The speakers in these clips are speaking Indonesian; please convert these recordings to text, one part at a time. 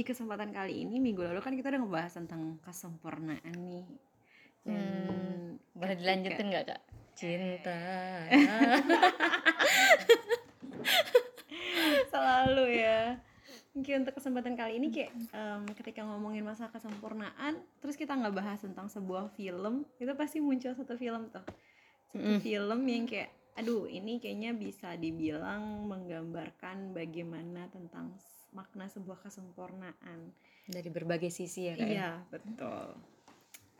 di kesempatan kali ini minggu lalu kan kita udah ngebahas tentang kesempurnaan nih. Dan Hmm, boleh dilanjutin nggak kak? Cinta. selalu ya. Mungkin untuk kesempatan kali ini kayak em, ketika ngomongin masalah kesempurnaan, terus kita nggak bahas tentang sebuah film, itu pasti muncul satu film tuh. Satu film yang kayak, aduh ini kayaknya bisa dibilang menggambarkan bagaimana tentang makna sebuah kesempurnaan. Dari berbagai sisi ya kak. ya? Iya, betul.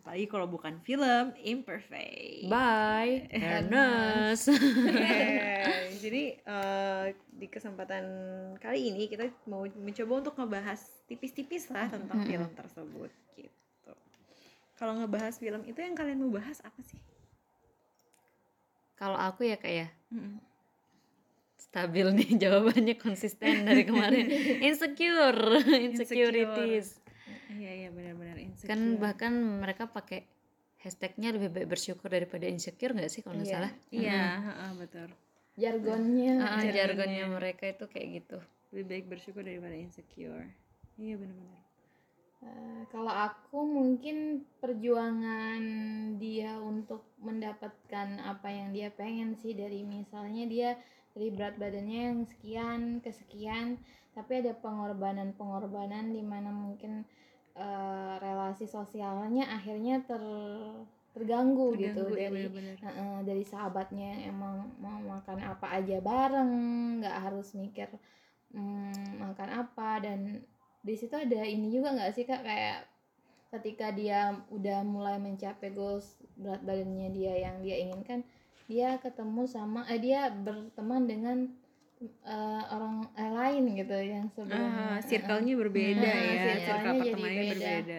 Apalagi kalau bukan film, imperfect. Bye. Ernest. Yeay. Jadi eh, di kesempatan kali ini kita mau mencoba untuk ngebahas tipis-tipis lah tentang film tersebut gitu. Kalau ngebahas film itu yang kalian mau bahas apa sih? Kalau aku ya kak ya. Stabil nih jawabannya konsisten dari kemarin. Insecure, insecurities. Iya iya benar-benar insecure. Kan bahkan mereka pakai hashtagnya lebih baik bersyukur daripada insecure nggak sih kalau nggak Iya. salah? Iya, heeh, betul. Jargonnya. Ah, Jargonnya. jargonnya mereka itu kayak gitu. Lebih baik bersyukur daripada insecure. Iya benar-benar. Eh, kalau aku mungkin perjuangan dia untuk mendapatkan apa yang dia pengen sih dari misalnya dia dari berat badannya yang sekian ke sekian tapi ada pengorbanan-pengorbanan di mana mungkin eh, relasi sosialnya akhirnya ter terganggu, gitu Terganggu, iya, dari benar-benar. Heeh, dari sahabatnya yang emang mau makan apa aja bareng nggak harus mikir hmm, makan apa. Dan di situ ada ini juga nggak sih kak? Kayak ketika dia udah mulai mencapai goals berat badannya dia yang dia inginkan dia ketemu sama eh dia berteman dengan eh, orang eh, lain gitu yang Ah, sebelumnya circle-nya berbeda Ah, ya, circle-nya circle jadi pertemanannya beda. berbeda.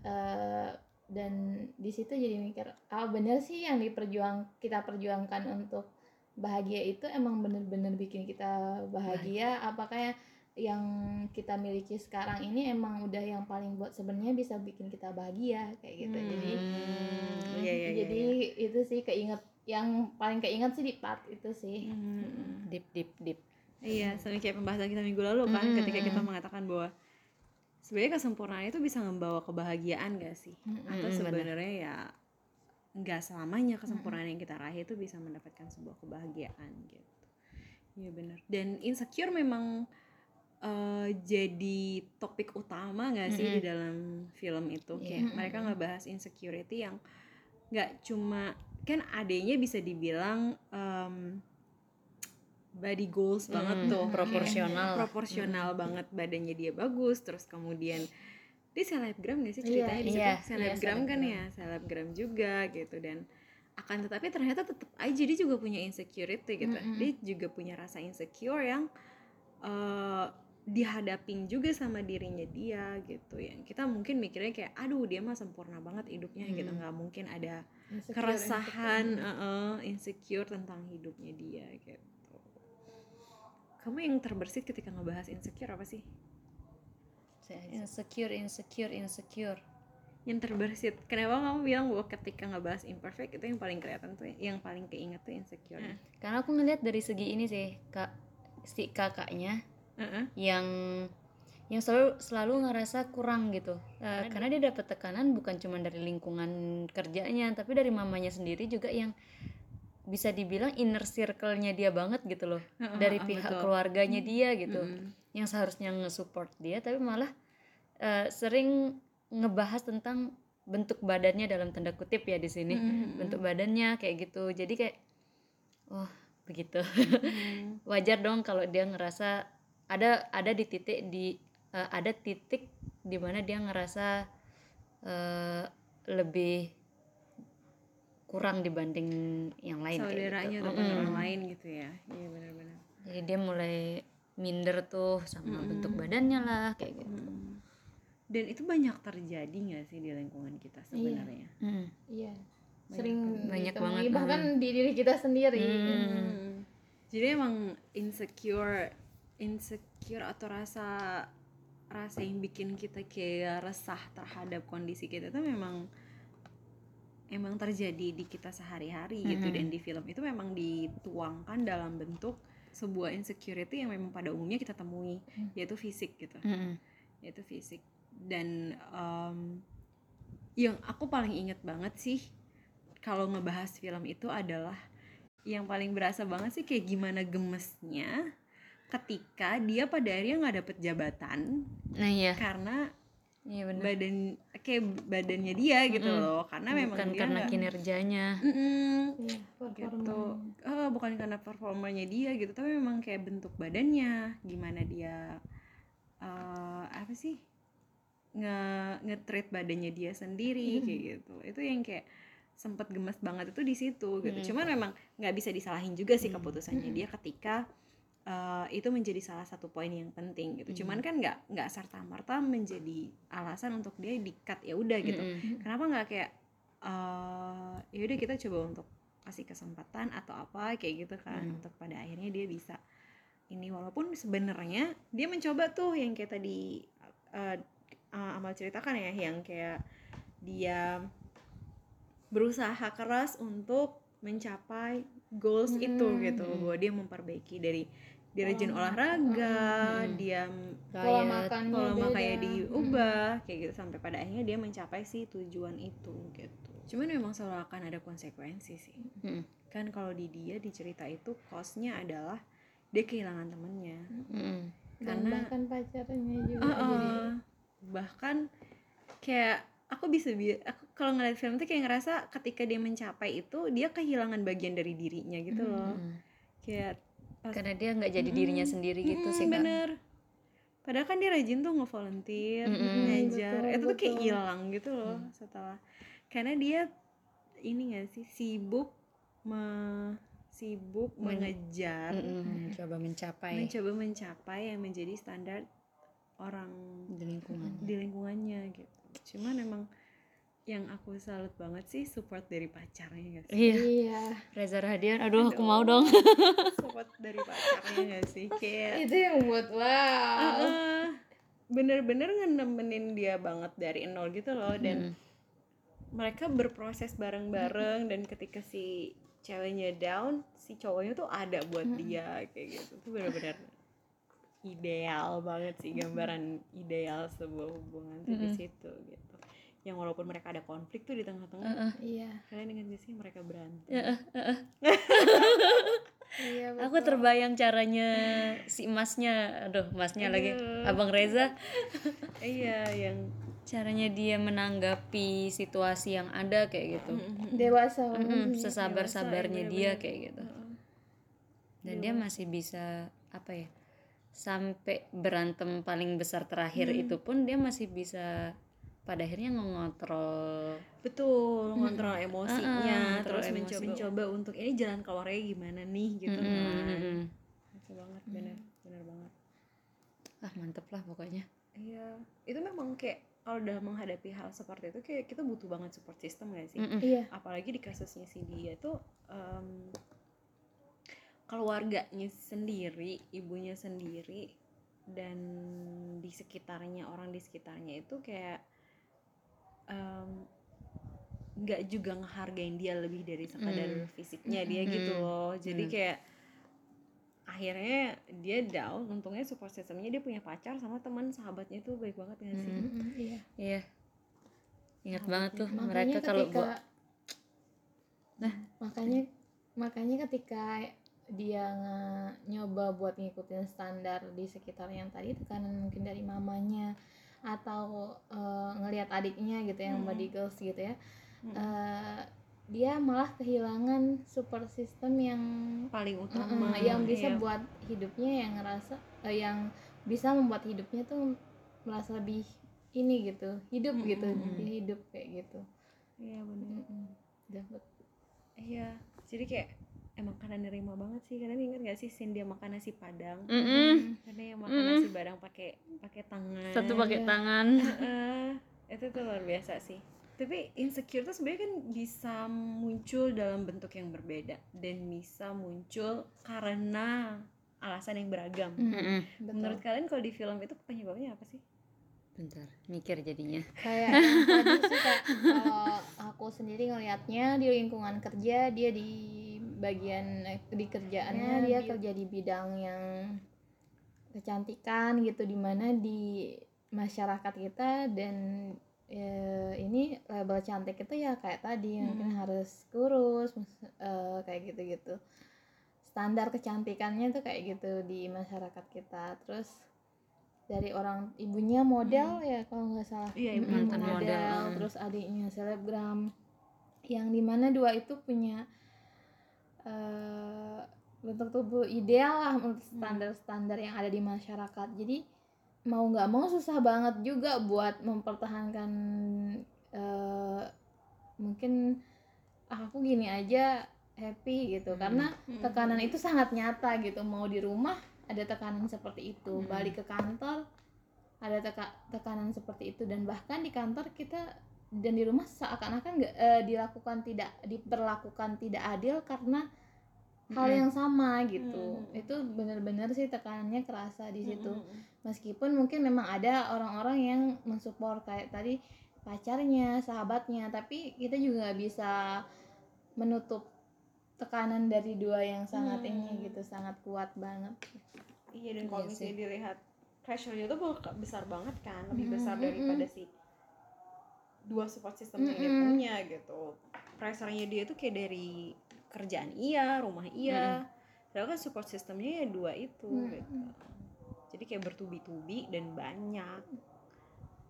Eh, dan di situ jadi mikir ah bener sih yang diperjuang kita perjuangkan untuk bahagia itu emang bener-bener bikin kita bahagia. Apakah yang kita miliki sekarang ini emang udah yang paling buat sebenarnya bisa bikin kita bahagia kayak gitu jadi Hmm. Iya, iya, iya, jadi itu sih keinget yang paling keinget sih di part itu sih Mm, mm, mm. Deep, deep, deep. Iya, sama kayak pembahasan kita minggu lalu kan, Mm, ketika kita mengatakan bahwa sebenarnya kesempurnaan itu bisa membawa kebahagiaan gak sih? Mm, Atau mm, sebenarnya ya nggak selamanya kesempurnaan yang kita raih itu bisa mendapatkan sebuah kebahagiaan gitu. Iya benar. Dan insecure memang eh, jadi topik utama nggak sih di dalam film itu? Kayak mereka ngebahas insecurity yang nggak cuma kan adanya bisa dibilang em, body goals banget Hmm, tuh proporsional. proporsional banget badannya dia bagus terus kemudian dia selebgram gak sih Iya, ceritanya di situ? iya, selebgram iya, kan ya? Selebgram juga gitu dan akan tetapi ternyata tetap aja dia juga punya insecurity gitu. Dia juga punya rasa insecure yang eh, dihadapin juga sama dirinya dia gitu. Yang kita mungkin mikirnya kayak aduh dia mah sempurna banget hidupnya gitu. Nggak mungkin ada Insecure, keresahan eh, insecure tentang hidupnya dia gitu. Kamu yang terbersit ketika ngebahas insecure apa sih? Insecure, insecure, insecure. yang terbersit. Kenapa kamu bilang bahwa ketika ngebahas imperfect itu yang paling kelihatan tuh yang paling keinget tuh insecure? Karena aku ngeliat dari segi ini sih, kak si kakaknya Heeh. yang yang selalu selalu ngerasa kurang gitu Eh, karena dia dapat tekanan bukan cuma dari lingkungan kerjanya tapi dari mamanya sendiri juga yang bisa dibilang inner circle-nya dia banget gitu loh Heeh, dari heeh, pihak betul. keluarganya dia gitu Mm-mm. yang seharusnya nge-support dia tapi malah eh, sering ngebahas tentang bentuk badannya dalam tanda kutip ya di sini Mm-mm. bentuk badannya kayak gitu jadi kayak oh begitu Mm. wajar dong kalau dia ngerasa ada ada di titik di eh, ada titik di mana dia ngerasa eh, lebih kurang dibanding yang lain kayak saudaranya gitu. ataupun Mm-mm. orang lain gitu ya iya benar-benar jadi dia mulai minder tuh sama bentuk badannya lah kayak gitu Mm. dan itu banyak terjadi nggak sih di lingkungan kita sebenarnya Mm. iya sering banyak ditemui, banget, bahkan di diri kita sendiri Hmm. Jadi emang insecure, insecure atau rasa rasa yang bikin kita kayak resah terhadap kondisi kita itu memang emang terjadi di kita sehari-hari gitu Mhm. dan di film itu memang dituangkan dalam bentuk sebuah insecurity yang memang pada umumnya kita temui Hmm. yaitu fisik gitu Mm-mm. yaitu fisik dan em, yang aku paling inget banget sih kalau ngebahas film itu adalah yang paling berasa banget sih kayak gimana gemesnya ketika dia pada akhirnya nggak dapet jabatan nah iya. karena iya benar badan kayak badannya dia gitu loh karena memang bukan dia karena kinerjanya. Iya, gitu. Oh, bukan karena performanya dia gitu tapi memang kayak bentuk badannya gimana dia eh, apa sih nge nge-treat badannya dia sendiri Mhm. kayak gitu. Itu yang kayak sempet gemes banget itu di situ gitu. Mhm. cuman memang nggak bisa disalahin juga sih keputusannya Mhm. dia ketika eh, itu menjadi salah satu poin yang penting gitu cuman Mhm. kan nggak nggak serta merta menjadi alasan untuk dia di cut ya udah gitu Mm-mm. kenapa nggak kayak eh ya udah kita coba untuk kasih kesempatan atau apa kayak gitu kan Hmm. untuk pada akhirnya dia bisa ini walaupun sebenarnya dia mencoba tuh yang kayak tadi eh, eh, amal ceritakan ya yang kayak dia berusaha keras untuk mencapai goals Hmm, itu gitu bahwa dia memperbaiki dari dia rajin Pola olahraga Hmm. dia pola makannya pola beda. makanya diubah kayak gitu sampai pada akhirnya dia mencapai si tujuan itu gitu cuman memang selalu akan ada konsekuensi sih Mm-mm. kan kalau di dia di cerita itu costnya adalah dia kehilangan temennya dan karena- bahkan pacarnya juga Uh-uh. jadi bahkan kayak aku bisa bi aku kalau ngeliat film tuh kayak ngerasa ketika dia mencapai itu dia kehilangan bagian dari dirinya gitu loh Mm-mm. kayak karena dia nggak jadi dirinya sendiri gitu Mm-mm, sih kak. bener. Padahal kan dia rajin tuh nge-volunteer Mm-mm. ngajar. Betul, itu tuh kayak hilang gitu loh Mm. setelah. Karena dia ini gak sih sibuk me- sibuk Men- mengejar. Mm-mm. mencoba mencapai. Mencoba mencapai yang menjadi standar orang di lingkungan di lingkungannya gitu. Cuman emang yang aku salut banget sih support dari pacarnya gak sih? Iya. Iya. Reza Radian aduh aku Aduh. mau dong. Support dari pacarnya gak sih kayak itu yang buat wow. Heeh. bener-bener ngenemenin dia banget dari nol gitu loh dan mereka berproses bareng-bareng dan ketika si ceweknya down si cowoknya tuh ada buat Mm-mm. dia kayak gitu. Tuh bener-bener ideal banget sih gambaran ideal sebuah hubungan tuh di situ gitu yang walaupun mereka ada konflik tuh di tengah-tengah Heeh. iya kalian ingat gak sih mereka berantem Heeh, heeh. iya aku betul. terbayang caranya si emasnya aduh emasnya lagi Aduh. abang Reza iya yang caranya dia menanggapi situasi yang ada kayak gitu dewasa Mm-mm, banget sih. sesabar sabarnya Dewasa, dia bener-bener. kayak gitu dan dia masih bisa apa ya sampai berantem paling besar terakhir Hmm. itu pun dia masih bisa pada akhirnya mengontrol betul ngontrol emosinya Uh-uh, terus ngontrol mencoba mencoba untuk ini jalan keluarnya gimana nih? gitu Mm-mm, kan. Oke banget bener bener banget. Ah mantep lah pokoknya. Iya itu memang kayak kalau udah menghadapi hal seperti itu kayak kita butuh banget support system gak sih? Iya. Apalagi di kasusnya si dia tuh em, keluarganya sendiri ibunya sendiri dan di sekitarnya orang di sekitarnya itu kayak em, nggak juga ngehargain dia lebih dari sekadar Mm. fisiknya dia gitu Mm. loh jadi Mm. kayak akhirnya dia down untungnya support systemnya dia punya pacar sama teman sahabatnya tuh baik banget gak sih Mm. Iya iya ingat Sahabatnya. banget tuh makanya mereka kalau ketika buat nah makanya makanya ketika dia nge- nyoba buat ngikutin standar di sekitar yang tadi tekanan mungkin dari mamanya atau eh, ngelihat adiknya gitu yang Mm-mm. body girls gitu ya Mm-mm. eh, dia malah kehilangan support system yang paling utama yang bisa iya. buat hidupnya yang ngerasa eh, yang bisa membuat hidupnya tuh merasa lebih ini gitu hidup Mm-mm, gitu mm-mm. dia hidup kayak gitu iya benar Mm-mm. dapet Iya, jadi kayak emang karena nerima banget sih. Kalian ingat gak sih scene dia makan nasi padang? Mm-mm. Karena yang makan Mm-mm. nasi padang pakai pakai tangan. satu pakai Iya. tangan Heeh, itu tuh luar biasa sih. Tapi insecure tuh sebenarnya kan bisa muncul dalam bentuk yang berbeda dan bisa muncul karena alasan yang beragam. Mm, betul. Menurut kalian kalau di film itu penyebabnya apa sih? bentar mikir jadinya kayak tadi sih kak kalau aku sendiri ngelihatnya di lingkungan kerja dia di bagian eh, di kerjaannya Ya, dia di- kerja di bidang yang kecantikan gitu di mana di masyarakat kita dan eh, ini label cantik itu ya kayak tadi mungkin harus kurus eh, kayak gitu-gitu. Standar kecantikannya tuh kayak gitu di masyarakat kita. Terus dari orang ibunya model ya kalau nggak salah. Iya, ibu model, mm. terus adiknya selebgram. Yang di mana dua itu punya eh, bentuk tubuh ideal lah menurut standar-standar yang ada di masyarakat. Jadi mau nggak mau susah banget juga buat mempertahankan eh, mungkin ah, aku gini aja happy gitu. Karena tekanan itu sangat nyata gitu. Mau di rumah ada tekanan seperti itu. Balik ke kantor ada teka- tekanan seperti itu. Dan bahkan di kantor kita dan di rumah seakan-akan nggak eh, dilakukan tidak diperlakukan tidak adil karena hal yang sama gitu. Itu benar-benar sih tekanannya kerasa di situ. Meskipun mungkin memang ada orang-orang yang mensupport kayak tadi pacarnya sahabatnya tapi kita juga nggak bisa menutup tekanan dari dua yang sangat ini gitu sangat kuat banget. Iya dan kalau Iya misalnya sih. dilihat pressure-nya tuh besar banget kan, lebih besar daripada si dua support system yang dia punya gitu. Pressure-nya dia tuh kayak dari kerjaan iya, rumah iya. Padahal kan support systemnya ya dua itu Mm-mm. gitu. Jadi kayak bertubi-tubi dan banyak.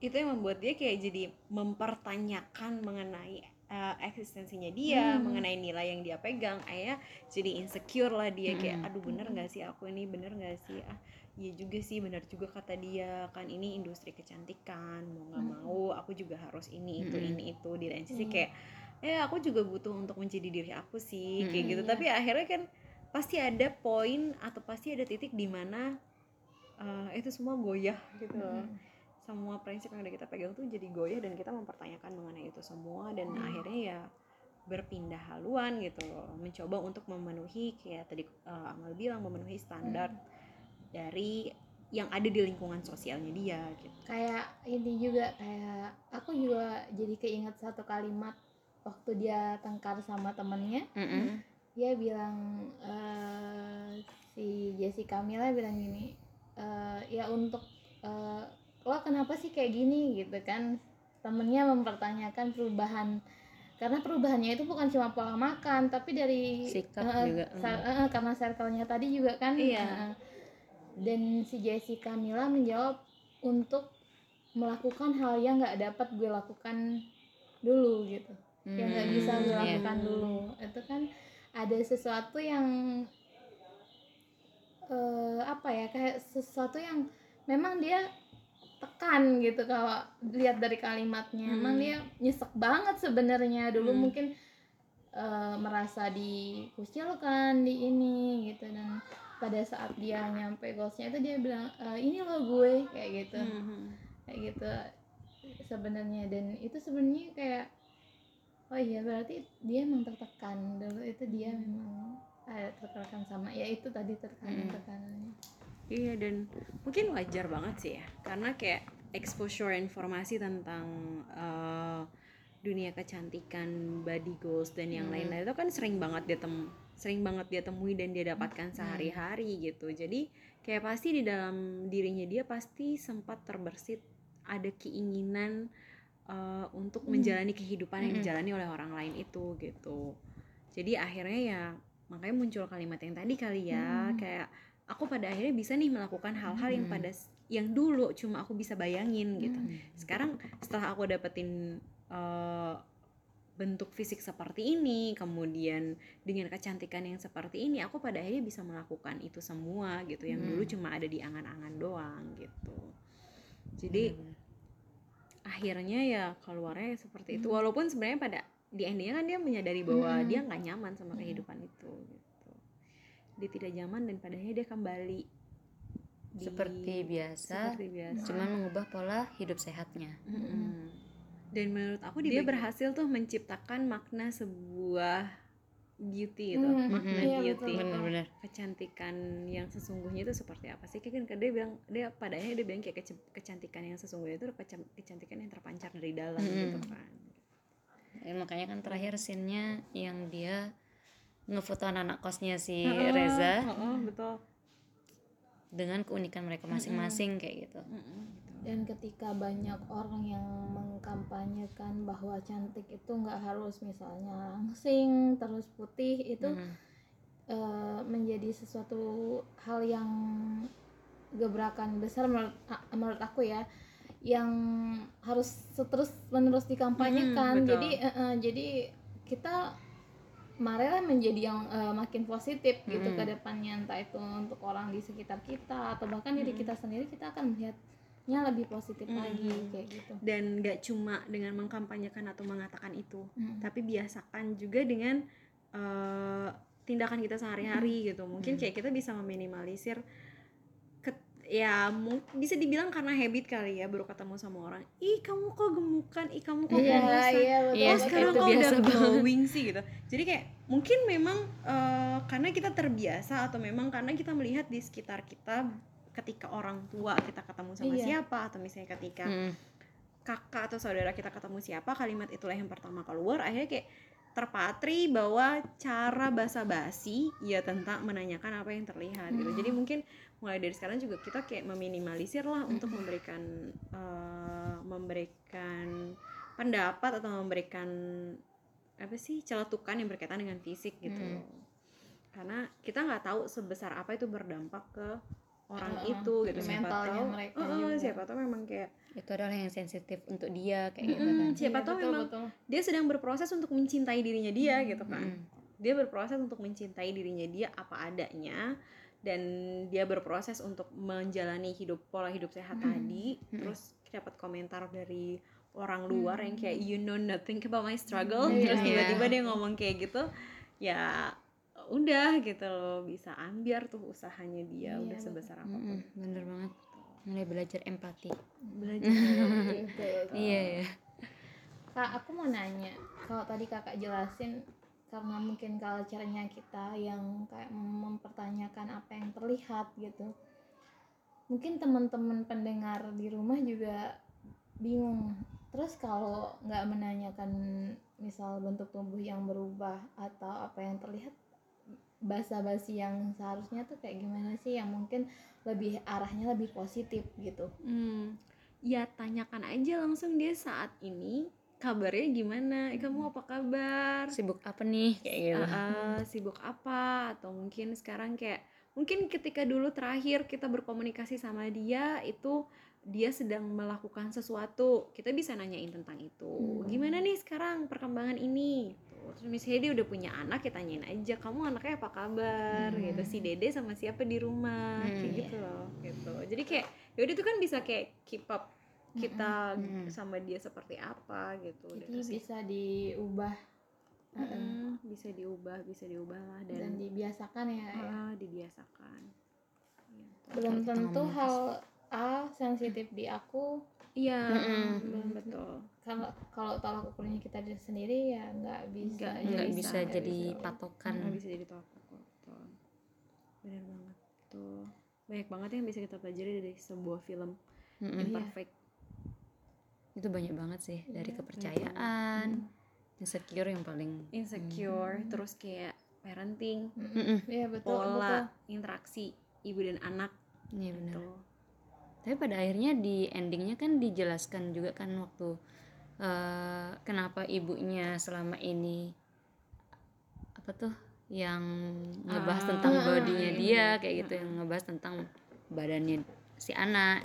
Itu yang membuat dia kayak jadi mempertanyakan mengenai eh, eksistensinya dia, Hmm. mengenai nilai yang dia pegang. Ayah jadi insecure lah dia kayak Mm-mm. aduh bener nggak sih aku ini bener nggak sih ah iya juga sih bener juga kata dia kan ini industri kecantikan mau nggak Mm. mau aku juga harus ini itu Mm-mm. ini itu di lain sisi Iya. kayak eh aku juga butuh untuk menjadi diri aku sih kayak Mm-mm. gitu Iya. tapi akhirnya kan pasti ada poin atau pasti ada titik di mana eh, itu semua goyah gitu Mm-mm. semua prinsip yang udah kita pegang tuh jadi goyah dan kita mempertanyakan mengenai itu semua dan Hmm. akhirnya ya berpindah haluan gitu mencoba untuk memenuhi kayak tadi uh, Amal bilang memenuhi standar dari yang ada di lingkungan sosialnya dia gitu. Kayak ini juga kayak aku juga jadi keinget satu kalimat waktu dia tengkar sama temennya. Mm-mm. dia bilang eh, si Jessica Mila bilang gini eh, ya untuk eh, lo kenapa sih kayak gini? Gitu kan. Temennya mempertanyakan perubahan karena perubahannya itu bukan cuma pola makan tapi dari Sikap eh, juga, eh, karena circle-nya tadi juga kan. Iya. eh, dan si Jessica Mila menjawab untuk melakukan hal yang nggak dapat gue lakukan dulu gitu yang nggak bisa Hmm, gue iya. lakukan dulu itu kan ada sesuatu yang eh, apa ya kayak sesuatu yang memang dia tekan gitu kalau lihat dari kalimatnya emang Hmm. dia nyesek banget sebenarnya dulu Hmm. mungkin eh, merasa dikucilkan di ini gitu dan pada saat dia nyampe goalsnya itu dia bilang "Eh, ini lo gue kayak gitu. Hmm. kayak gitu sebenarnya. Dan itu sebenarnya kayak oh iya berarti dia emang tertekan. Dulu itu dia memang ada tertekan sama ya itu tadi tekanan tekanannya Iya dan mungkin wajar banget sih ya karena kayak exposure informasi tentang eh, dunia kecantikan, body goals dan yang Hmm. lain-lain itu kan sering banget dia tem sering banget dia temui dan dia dapatkan sehari-hari gitu. Jadi kayak pasti di dalam dirinya dia pasti sempat terbersit ada keinginan eh, untuk menjalani kehidupan yang Hmm. dijalani oleh orang lain itu gitu. Jadi akhirnya ya makanya muncul kalimat yang tadi kali ya Hmm. kayak aku pada akhirnya bisa nih melakukan hal-hal yang Hmm. pada s- yang dulu cuma aku bisa bayangin gitu. Hmm. Sekarang setelah aku dapetin eh, bentuk fisik seperti ini, kemudian dengan kecantikan yang seperti ini, aku pada akhirnya bisa melakukan itu semua gitu. Yang Hmm. dulu cuma ada di angan-angan doang gitu. Jadi Bener-bener. akhirnya ya keluarnya seperti itu. Walaupun sebenarnya pada di endingnya kan dia menyadari bahwa Hmm. dia nggak nyaman sama kehidupan itu. Gitu. Dia tidak nyaman dan pada akhirnya dia kembali di- seperti biasa seperti biasa. cuman mengubah pola hidup sehatnya Mm-mm. Dan menurut aku dia berhasil tuh menciptakan makna sebuah beauty itu, Hmm, makna iya, beauty, betul. bener-bener kecantikan yang sesungguhnya itu seperti apa sih? Kan dia bilang dia pada akhirnya dia bilang kayak kece- kecantikan yang sesungguhnya itu kecantikan yang terpancar dari dalam Mm-mm. gitu kan. Dan makanya kan terakhir scene-nya yang dia ngefoto anak kosnya si Heeh, Reza heeh, betul dengan keunikan mereka masing-masing kayak gitu. Mm-mm, gitu. Dan ketika banyak orang yang mengkampanyekan bahwa cantik itu nggak harus misalnya langsing terus putih itu Mm. eh, menjadi sesuatu hal yang gebrakan besar menurut menurut aku ya yang harus terus menerus dikampanyekan Mm, betul. jadi eh, eh, jadi kita marilah menjadi yang eh, makin positif gitu Mm. ke depannya entah itu untuk orang di sekitar kita atau bahkan diri kita sendiri kita akan melihatnya lebih positif Mm. lagi kayak gitu dan nggak cuma dengan mengkampanyekan atau mengatakan itu Mm. tapi biasakan juga dengan eh, tindakan kita sehari-hari gitu mungkin Hmm. kayak kita bisa meminimalisir ke- ya bisa dibilang karena habit kali ya baru ketemu sama orang ih kamu kok gemukan ih kamu kok iya kurusan iya betul Iya, oh sekarang itu kok udah glowing sih gitu jadi kayak mungkin memang eh, karena kita terbiasa atau memang karena kita melihat di sekitar kita ketika orang tua kita ketemu sama Iya. siapa atau misalnya ketika Mm. kakak atau saudara kita ketemu siapa kalimat itulah yang pertama keluar akhirnya kayak terpatri bahwa cara basa-basi ya tentang menanyakan apa yang terlihat gitu jadi mungkin mulai dari sekarang juga kita kayak meminimalisir lah untuk memberikan eh, memberikan pendapat atau memberikan apa sih celetukan yang berkaitan dengan fisik gitu Mm. karena kita nggak tahu sebesar apa itu berdampak ke orang Heeh, itu gitu ke siapa tahu mereka juga. siapa tahu memang kayak Itu adalah yang sensitif untuk dia kayak gitu Mm-mm, kan. siapa Iya, tahu betul, memang betul. dia sedang berproses untuk mencintai dirinya dia gitu kan Mm. dia berproses untuk mencintai dirinya dia apa adanya dan dia berproses untuk menjalani hidup pola hidup sehat tadi terus dapat komentar dari orang luar yang kayak you know nothing about my struggle Iya, terus iya. tiba-tiba dia ngomong kayak gitu ya udah gitu loh bisa ambiar tuh usahanya dia Iya, udah sebesar apa pun Mm-mm, bener banget. Mulai belajar empati. belajar Iya, betul. Iya ya. Kak, aku mau nanya, kalau tadi kakak jelasin karena mungkin culture-nya kita yang kayak mempertanyakan apa yang terlihat gitu. Mungkin teman-teman pendengar di rumah juga bingung. Terus kalau nggak menanyakan misal bentuk tubuh yang berubah atau apa yang terlihat basa-basi yang seharusnya tuh kayak gimana sih yang mungkin lebih arahnya lebih positif gitu. Hmm, ya tanyakan aja langsung dia saat ini kabarnya gimana? Eh, Kamu apa kabar? Sibuk apa nih kayak gitu. Ah, sibuk apa? Atau mungkin sekarang kayak mungkin ketika dulu terakhir kita berkomunikasi sama dia itu dia sedang melakukan sesuatu, kita bisa nanyain tentang itu. Hmm. Gimana nih sekarang perkembangan ini? Terus misalnya dia udah punya anak, kita tanyain aja, kamu anaknya apa kabar? Hmm. Gitu. Si Dede sama siapa di rumah? Hmm. Kayak gitu loh, gitu. Jadi kayak yaudah itu kan bisa kayak keep up kita Mm-mm. sama dia seperti apa gitu. Jadi Dan terus- bisa diubah Mm-mm, bisa diubah, bisa diubah lah dan, dan dibiasakan ya, ya. ah, dibiasakan. Gitu. belum tentu hal A sensitif di aku Iya, belum betul. kalau kalau tolak ukurnya kita diri sendiri ya nggak bisa Nggak- jadi Nggak bisa, bisa jadi bisa. patokan. Nggak bisa jadi tolak ukur. Betul. Benar banget tuh. Banyak banget yang bisa kita pelajari dari sebuah film Mm-mm. imperfect. Itu banyak banget sih dari Iya, kepercayaan, insecure yang paling Insecure, terus kayak parenting, Mm-mm. Iya betul betul pola interaksi ibu dan anak Iya benar. gitu. Tapi pada akhirnya di endingnya kan dijelaskan juga kan waktu eh, kenapa ibunya selama ini apa tuh yang ngebahas Ah, tentang bodinya iya, dia iya. kayak gitu yang ngebahas tentang badannya si anak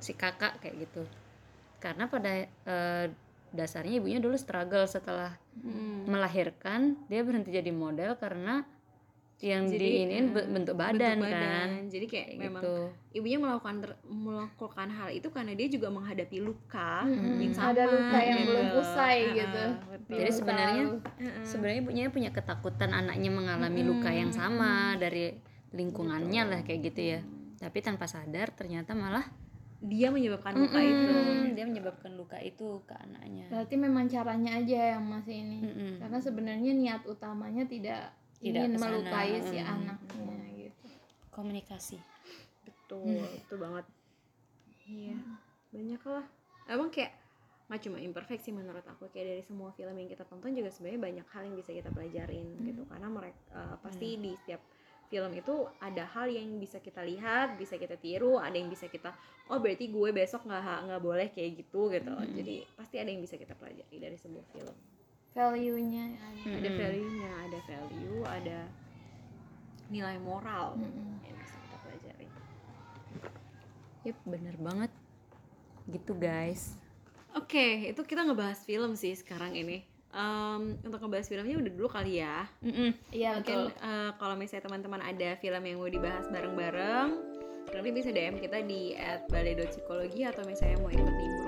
si kakak kayak gitu karena pada eh, dasarnya ibunya dulu struggle setelah Hmm. melahirkan dia berhenti jadi model karena yang Jadi, diinin eh, bentuk bentuk badan, kan badan. Jadi kayak kayak memang gitu ibunya melakukan ter- melakukan hal itu karena dia juga menghadapi luka Mm-mm. yang sama ada luka yang gitu. belum usai Ah, gitu betul. Jadi sebenarnya. Heeh. sebenarnya ibunya punya ketakutan anaknya mengalami luka yang sama dari lingkungannya lah kayak gitu ya tapi tanpa sadar ternyata malah dia menyebabkan luka itu mm, dia menyebabkan luka itu ke anaknya berarti memang caranya aja yang masih ini Mm-mm. karena sebenarnya niat utamanya tidak, Tidak ingin ke sana. melukai si Mm. anaknya gitu. Komunikasi. Betul itu banget. Iya. Banyak lah. Emang kayak nggak cuma imperfect sih menurut aku. Kayak dari semua film yang kita tonton juga sebenarnya banyak hal yang bisa kita pelajarin gitu. Karena mereka pasti di setiap film itu ada hal yang bisa kita lihat bisa kita tiru ada yang bisa kita oh berarti gue besok nggak nggak boleh kayak gitu gitu. Jadi pasti ada yang bisa kita pelajari dari sebuah film value-nya ada. ada Mm-mm. value-nya ada value ada nilai moral Mm-mm. yang bisa kita pelajari Yep, bener banget. Gitu guys. Oke, itu kita ngebahas film sih sekarang ini. Em, untuk ngebahas filmnya udah dulu kali ya. Iya Mungkin betul. eh, kalau misalnya teman-teman ada film yang mau dibahas bareng-bareng, nanti bisa DM kita di @balai.psikologi atau misalnya mau ikut nimbrung